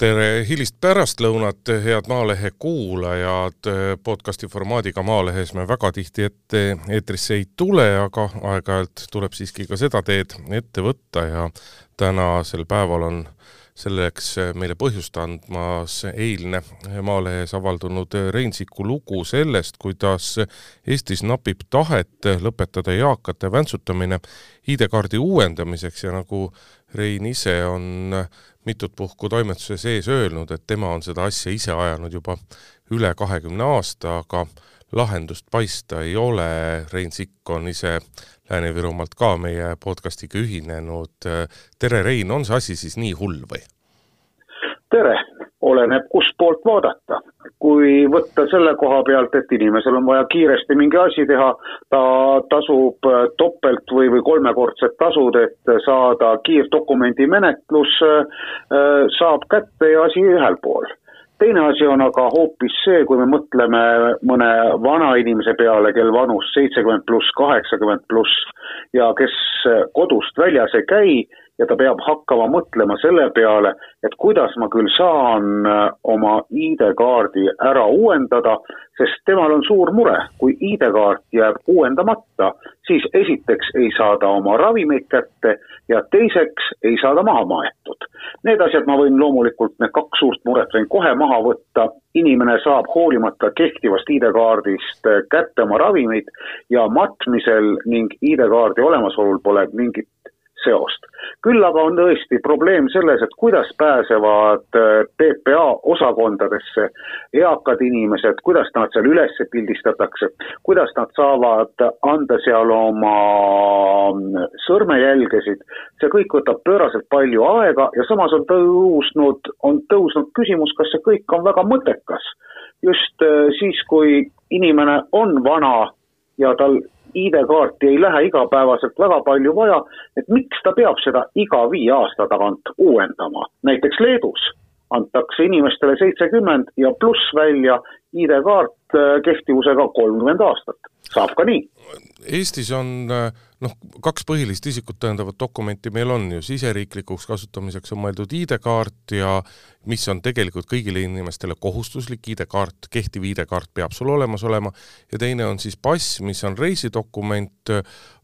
tere hilist pärastlõunat, head Maalehe kuulajad, podcasti formaadiga Maalehes me väga tihti ette eetrisse ei tule, aga aeg-ajalt tuleb siiski ka seda teed ette võtta ja tänasel päeval on selleks meile põhjust andmas eilne Maalehes avaldunud Rein Siku lugu sellest, kuidas Eestis napib tahet lõpetada eakate väntsutamine ID-kaardi uuendamiseks ja nagu Rein ise on mitut puhku toimetuse sees öelnud, et tema on seda asja ise ajanud juba üle kahekümne aasta, aga lahendust paista ei ole, Rein Sikk on ise Lääne-Virumaalt ka meie podcastiga ühinenud. tere, Rein, on see asi siis nii hull või? Tere, oleneb kustpoolt vaadata. kui võtta selle koha pealt, et inimesel on vaja kiiresti mingi asi teha, ta tasub topelt või, või kolmekordset tasud, et saada kiirdokumendi menetlus, saab kätte ja asi ühel pool teine asi on aga hoopis see, kui me mõtleme mõne vanainimese peale, kel vanus seitsekümmend pluss, kaheksakümmend pluss ja kes kodust väljas ei käi ja ta peab hakkama mõtlema selle peale, et kuidas ma küll saan äh, oma ID-kaardi ära uuendada, sest temal on suur mure, kui ID-kaart jääb uuendamata, siis esiteks ei saa ta oma ravimeid kätte ja teiseks ei saa ta maha maetud. Need asjad ma võin loomulikult, need kaks suurt muret võin kohe maha võtta, inimene saab hoolimata kehtivast ID-kaardist äh, kätte oma ravimeid ja matmisel ning ID-kaardi olemasolul pole mingit seost. küll aga on tõesti probleem selles, et kuidas pääsevad äh, PPA osakondadesse eakad inimesed, kuidas nad seal üles pildistatakse, kuidas nad saavad anda seal oma mm, sõrmejälgesid, see kõik võtab pööraselt palju aega ja samas on tõusnud, on tõusnud küsimus, kas see kõik on väga mõttekas. just äh, siis, kui inimene on vana ja tal ID-kaarti ei lähe igapäevaselt väga palju vaja, et miks ta peab seda iga viie aasta tagant uuendama, näiteks Leedus antakse inimestele seitsekümmend ja pluss välja ID-kaart äh, kehtivusega kolmkümmend aastat, saab ka nii. Eestis on äh, noh, kaks põhilist isikut tõendavat dokumenti meil on ju, siseriiklikuks kasutamiseks on mõeldud ID-kaart ja mis on tegelikult kõigile inimestele kohustuslik, ID-kaart, kehtiv ID-kaart peab sul olemas olema, ja teine on siis pass, mis on reisidokument,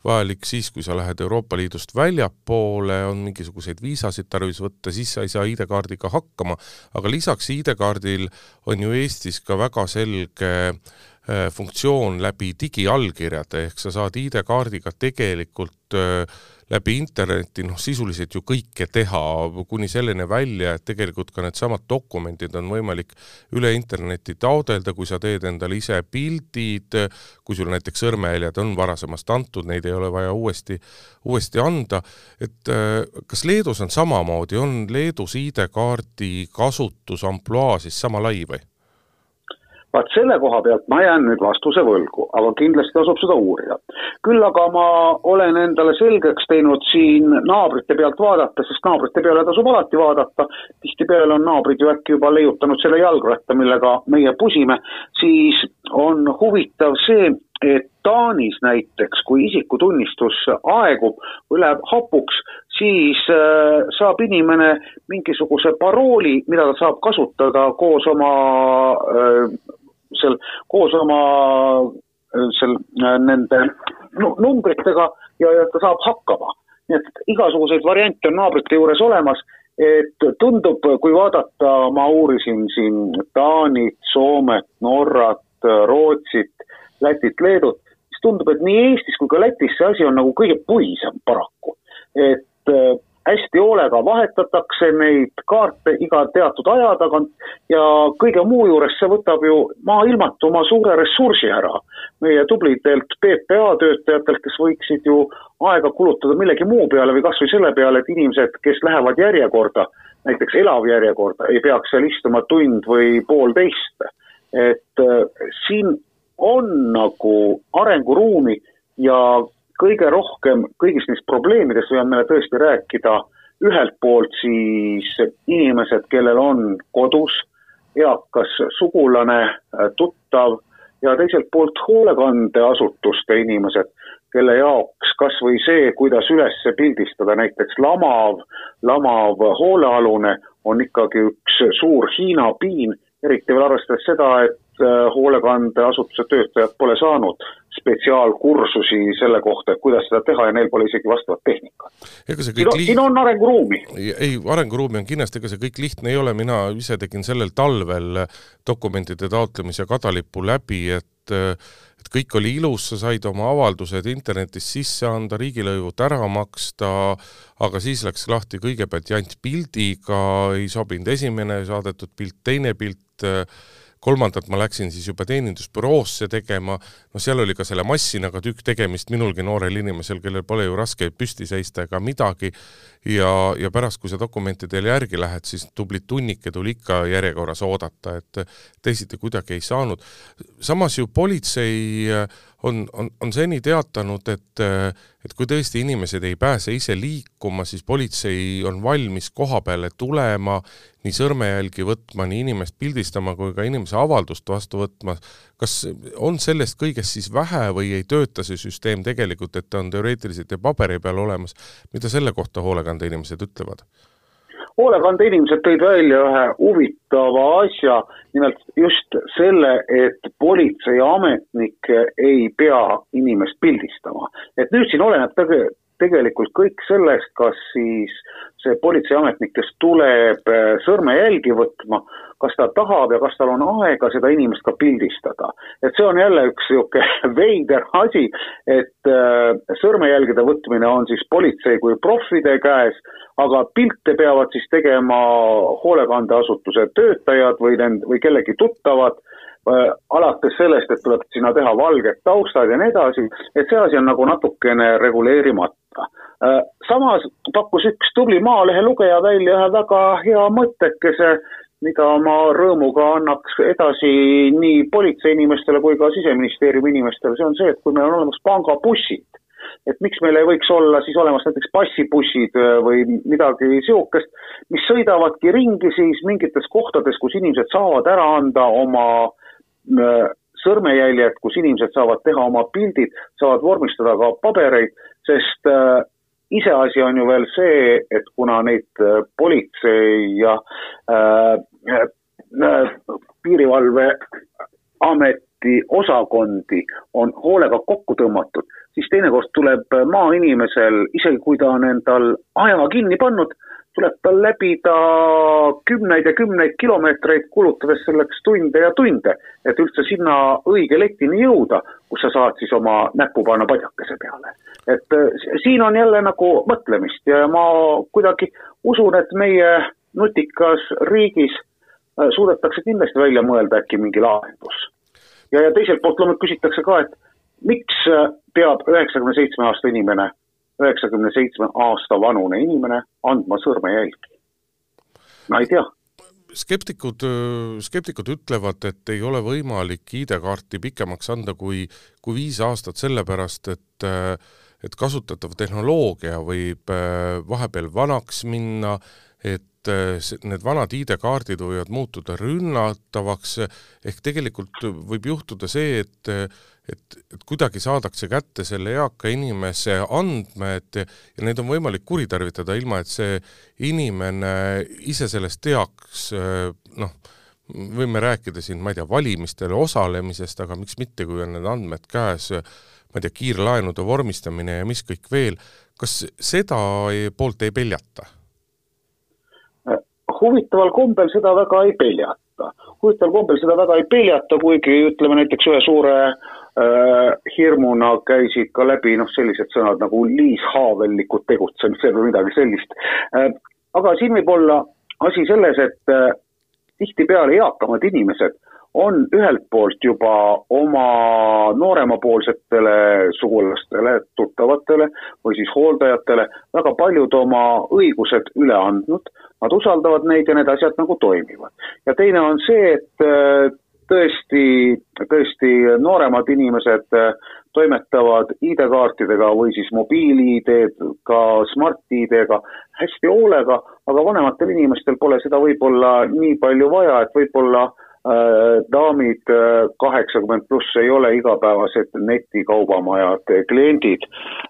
vajalik siis, kui sa lähed Euroopa Liidust väljapoole, on mingisuguseid viisasid tarvis võtta, siis sa ei saa ID-kaardiga hakkama, aga lisaks ID-kaardil on ju Eestis ka väga selge Äh, funktsioon läbi digiallkirjade, ehk sa saad ID-kaardiga tegelikult äh, läbi interneti noh, sisuliselt ju kõike teha, kuni selleni välja, et tegelikult ka needsamad dokumendid on võimalik üle interneti taodelda, kui sa teed endale ise pildid, kui sul näiteks sõrmejäljed on varasemast antud, neid ei ole vaja uuesti, uuesti anda, et äh, kas Leedus on samamoodi, on Leedus ID-kaardi kasutusampluaa siis sama lai või? Vaat selle koha pealt ma jään nüüd vastuse võlgu, aga kindlasti tasub seda uurida. küll aga ma olen endale selgeks teinud siin naabrite pealt vaadata, sest naabrite peale tasub alati vaadata, tihtipeale on naabrid ju äkki juba leiutanud selle jalgratta, millega meie pusime, siis on huvitav see, et Taanis näiteks, kui isikutunnistus aegub või läheb hapuks, siis äh, saab inimene mingisuguse parooli, mida ta saab kasutada koos oma äh, seal koos oma äh, seal äh, nende numbritega ja, ja ta saab hakkama. nii et igasuguseid variante on naabrite juures olemas, et tundub, kui vaadata, ma uurisin siin Taanit, Soomet, Norrat, Rootsit, Lätit, Leedut, siis tundub, et nii Eestis kui ka Lätis see asi on nagu kõige puisem paraku. et äh, hästi hoolega vahetatakse neid kaarte iga teatud aja tagant ja kõige muu juures see võtab ju maailmatu oma suure ressursi ära meie tublidelt PPA töötajatelt, kes võiksid ju aega kulutada millegi muu peale või kas või selle peale, et inimesed, kes lähevad järjekorda, näiteks elavjärjekorda, ei peaks seal istuma tund või poolteist. et äh, siin on nagu arenguruumi ja kõige rohkem kõigist neist probleemidest võime meile tõesti rääkida. Ühelt poolt siis inimesed, kellel on kodus eakas sugulane, tuttav ja teiselt poolt hoolekandeasutuste inimesed, kelle jaoks kas või see, kuidas üles pildistada näiteks lamav, lamav hoolealune, on ikkagi üks suur Hiina piin, eriti veel arvestades seda, et hoolekandeasutuse töötajad pole saanud spetsiaalkursusi selle kohta, et kuidas seda teha ja neil pole isegi vastavat tehnikat. siin, siin on arenguruumi. ei, arenguruumi on kindlasti, ega see kõik lihtne ei ole, mina ise tegin sellel talvel dokumentide taotlemise kadalipu läbi, et et kõik oli ilus, sa said oma avaldused internetis sisse anda, riigilõivud ära maksta, aga siis läks lahti kõigepealt jant pildiga, ei sobinud esimene saadetud pilt, teine pilt, kolmandat ma läksin siis juba teenindusbüroosse tegema, no seal oli ka selle massinaga tükk tegemist minulgi noorel inimesel, kellel pole ju raske püsti seista ega midagi, ja, ja pärast, kui sa dokumentidele järgi lähed, siis tublit tunnike tuli ikka järjekorras oodata, et teisiti kuidagi ei saanud. samas ju politsei on, on, on seni teatanud, et et kui tõesti inimesed ei pääse ise liikuma, siis politsei on valmis koha peale tulema, nii sõrmejälgi võtma, nii inimest pildistama kui ka inimese avaldust vastu võtma. kas on sellest kõigest siis vähe või ei tööta see süsteem tegelikult, et ta on teoreetiliselt ja paberi peal olemas, mida selle kohta hoolekandeinimesed ütlevad? Hoolekandeinimesed tõid välja ühe huvitava asja, nimelt just selle, et politseiametnik ei pea inimest pildistama. et nüüd siin oleneb tege-, tegelikult kõik sellest, kas siis see politseiametnik, kes tuleb äh, sõrmejälgi võtma, kas ta tahab ja kas tal on aega seda inimest ka pildistada. et see on jälle üks niisugune veider asi, et äh, sõrmejälgede võtmine on siis politsei kui proffide käes, aga pilte peavad siis tegema hoolekandeasutuse töötajad või nend-, või kellegi tuttavad Äh, alates sellest, et tuleb sinna teha valged taustad ja nii edasi, et see asi on nagu natukene reguleerimata. Äh, samas pakkus üks tubli Maalehe lugeja välja ühe väga hea mõttekese, mida ma rõõmuga annaks edasi nii politsei inimestele kui ka siseministeeriumi inimestele, see on see, et kui meil on olemas pangabussid, et miks meil ei võiks olla siis olemas näiteks passibussid äh, või midagi niisugust, mis sõidavadki ringi siis mingites kohtades, kus inimesed saavad ära anda oma sõrmejäljed, kus inimesed saavad teha oma pildid, saavad vormistada ka pabereid, sest äh, iseasi on ju veel see, et kuna neid äh, politsei ja äh, äh, piirivalveameti osakondi on hoolega kokku tõmmatud, siis teinekord tuleb maainimesel, isegi kui ta on endal aja kinni pannud, tuleb tal läbida kümneid ja kümneid kilomeetreid, kulutades selleks tunde ja tunde, et üldse sinna õige letini jõuda, kus sa saad siis oma näpu panna padjakese peale. et äh, siin on jälle nagu mõtlemist ja ma kuidagi usun, et meie nutikas riigis äh, suudetakse kindlasti välja mõelda äkki mingi lahendus. ja, ja teiselt poolt loomulikult küsitakse ka, et miks äh, peab üheksakümne seitsme aasta inimene üheksakümne seitsme aasta vanune inimene andma sõrmejälgi? ma ei tea skeptikud, skeptikud ütlevad, et ei ole võimalik ID-kaarti pikemaks anda kui, kui viis aastat, sellepärast et et kasutatav tehnoloogia võib vahepeal vanaks minna, et need vanad ID-kaardid võivad muutuda rünnatavaks, ehk tegelikult võib juhtuda see, et et, et kuidagi saadakse kätte selle eaka inimese andmed ja neid on võimalik kuritarvitada, ilma et see inimene ise sellest teaks, noh, võime rääkida siin, ma ei tea, valimistel osalemisest, aga miks mitte, kui on need andmed käes, ma ei tea, kiirlaenude vormistamine ja mis kõik veel, kas seda poolt ei peljata? huvitaval kombel seda väga ei peljata. huvitaval kombel seda väga ei peljata, kuigi ütleme näiteks ühe suure äh, Äh, hirmuna käisid ka läbi noh, sellised sõnad nagu liishaavelikud tegutsemised või midagi sellist. Äh, aga siin võib olla asi selles, et äh, tihtipeale eakamad inimesed on ühelt poolt juba oma nooremapoolsetele sugulastele, tuttavatele või siis hooldajatele väga paljud oma õigused üle andnud, nad usaldavad neid ja need asjad nagu toimivad. ja teine on see, et tõesti, tõesti nooremad inimesed äh, toimetavad ID-kaartidega või siis mobiil-ID-d, ka Smart-ID-ga hästi hoolega, aga vanematel inimestel pole seda võib-olla nii palju vaja, et võib-olla Äh, daamid äh, kaheksakümmend pluss ei ole igapäevased netikaubamajad kliendid,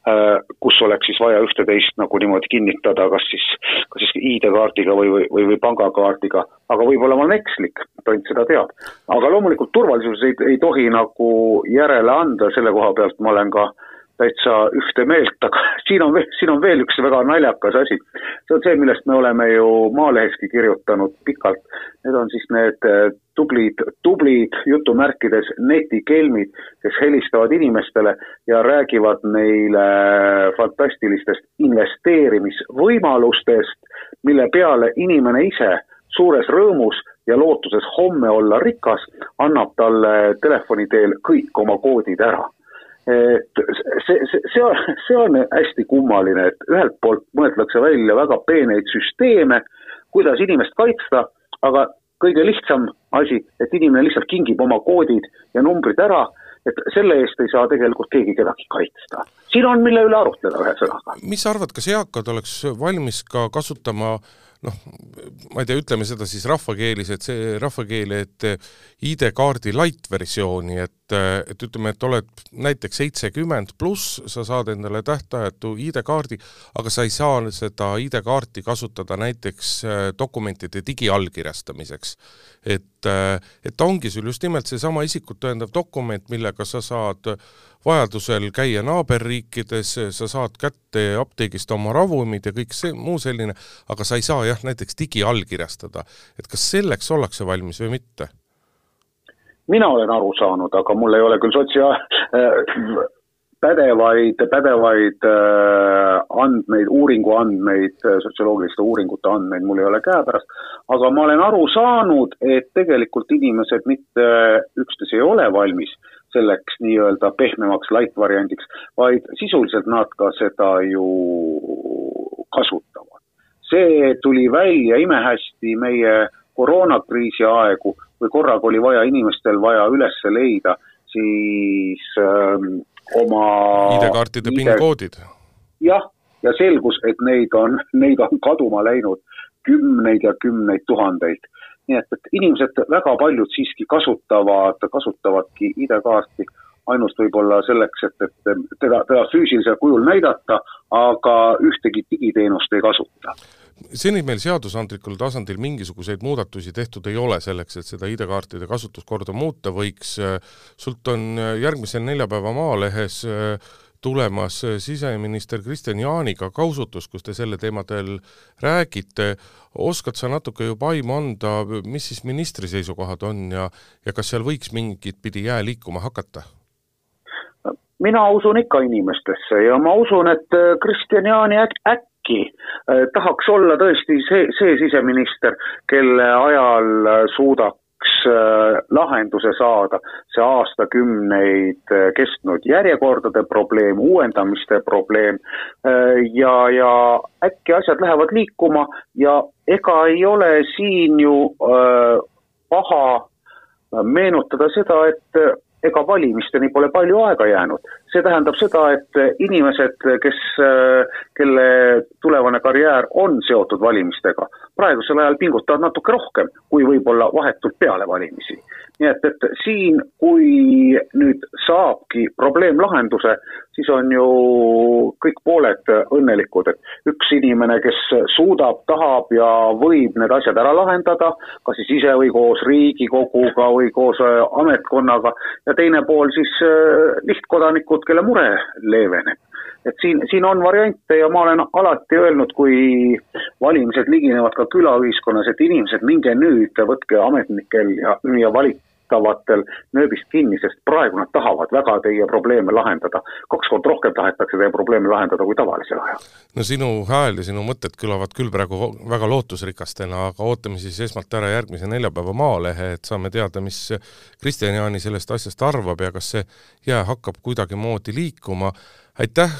äh, kus oleks siis vaja ühte-teist nagu niimoodi kinnitada, kas siis, kas siis ID-kaardiga või, või, või, või pangakaardiga, aga võib-olla ma olen ekslik, tont seda teab. aga loomulikult turvalisus ei, ei tohi nagu järele anda, selle koha pealt ma olen ka äh, täitsa ühte meelt, aga siin on, siin on veel üks väga naljakas asi. see on see, millest me oleme ju Maaleheski kirjutanud pikalt. Need on siis need eh, tublid, tublid jutumärkides netikelmid, kes helistavad inimestele ja räägivad neile fantastilistest investeerimisvõimalustest, mille peale inimene ise suures rõõmus ja lootuses homme olla rikas, annab talle telefoni teel kõik oma koodid ära et see, see, see on, see on hästi kummaline, et ühelt poolt mõeldakse välja väga peeneid süsteeme, kuidas inimest kaitsta, aga kõige lihtsam asi, et inimene lihtsalt kingib oma koodid ja numbrid ära, et selle eest ei saa tegelikult keegi kedagi kaitsta. siin on, mille üle arutleda, ühesõnaga. mis sa arvad, kas eakad oleks valmis ka kasutama äh, noh, ma ei tea, ütleme seda siis rahvakeelis, et see rahvakeeli, et ID-kaardi light versiooni, et, et ütleme, et oled näiteks seitsekümmend pluss, sa saad endale tähtajatu ID-kaardi, aga sa ei saa seda ID-kaarti kasutada näiteks äh, dokumentide digiallkirjastamiseks. et, äh, et ta ongi sul just nimelt seesama isikut tõendav dokument, millega sa saad vajadusel käia naaberriikides, sa saad kätte apteegist oma ravumid ja kõik see muu selline, aga sa ei saa jah, näiteks digiallkirjastada. et kas selleks ollakse valmis või mitte? mina olen aru saanud, aga mul ei ole küll sotsia- äh,, pädevaid, pädevaid äh, andmeid, uuringuandmeid, sotsioloogiliste uuringute andmeid mul ei ole käepärast, aga ma olen aru saanud, et tegelikult inimesed mitte üksnes ei ole valmis selleks nii-öelda pehmemaks light variandiks, vaid sisuliselt nad ka seda ju kasutavad. see tuli välja imehästi meie koroonakriisi aegu, kui korraga oli vaja inimestel vaja üles leida siis ähm, oma ID-kaartide PIN-koodid. jah, ja selgus, et neid on, neid on kaduma läinud kümneid ja kümneid tuhandeid nii et, et inimesed, väga paljud siiski kasutavad, kasutavadki ID-kaarti ainult võib-olla selleks, et, et teda, teda füüsilisel kujul näidata, aga ühtegi digiteenust ei kasuta. seni meil seadusandlikul tasandil mingisuguseid muudatusi tehtud ei ole selleks, et seda ID-kaartide kasutuskorda muuta võiks, sult on järgmisel neljapäeva Maalehes tulemas siseminister Kristian Jaaniga kausutus, kus te selle teemadel räägite, oskad sa natuke juba aimu anda, mis siis ministri seisukohad on ja, ja kas seal võiks mingit pidi jää liikuma hakata? mina usun ikka inimestesse ja ma usun, et Kristian Jaani äkki äh, tahaks olla tõesti see, see siseminister, kelle ajal suudab üks äh, lahenduse saada, see aastakümneid äh, kestnud järjekordade probleem, uuendamiste probleem äh, ja, ja äkki asjad lähevad liikuma ja ega ei ole siin ju paha meenutada seda, et ega valimisteni pole palju aega jäänud. see tähendab seda, et inimesed, kes, kelle tulevane karjäär on seotud valimistega, praegusel ajal pingutavad natuke rohkem kui võib-olla vahetult peale valimisi nii et, et siin, kui nüüd saabki probleem lahenduse, siis on ju kõik pooled õnnelikud, et üks inimene, kes suudab, tahab ja võib need asjad ära lahendada, kas siis ise või koos Riigikoguga või koos äh, ametkonnaga, ja teine pool siis äh, lihtkodanikud, kelle mure leeveneb. Et siin, siin on variante ja ma olen alati öelnud, kui valimised liginevad ka külaühiskonnas, et inimesed, minge nüüd, võtke ametnikel ja, ja valik, vahetavatel nööbist kinni, sest praegu nad tahavad väga teie probleeme lahendada. kaks korda rohkem tahetakse teie probleeme lahendada kui tavalisel ajal. no sinu hääl ja sinu mõtted kõlavad küll praegu väga lootusrikastena, aga ootame siis esmalt ära järgmise neljapäeva Maalehe, et saame teada, mis Kristjan Jaani sellest asjast arvab ja kas see jää hakkab kuidagimoodi liikuma aitäh,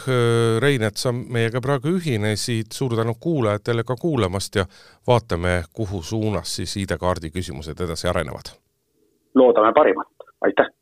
Rein, et sa meiega praegu ühinesid, suur tänu kuulajatele ka kuulamast ja vaatame, kuhu suunas siis ID-kaardi küsimused edasi arenevad loodame parimat, aitäh!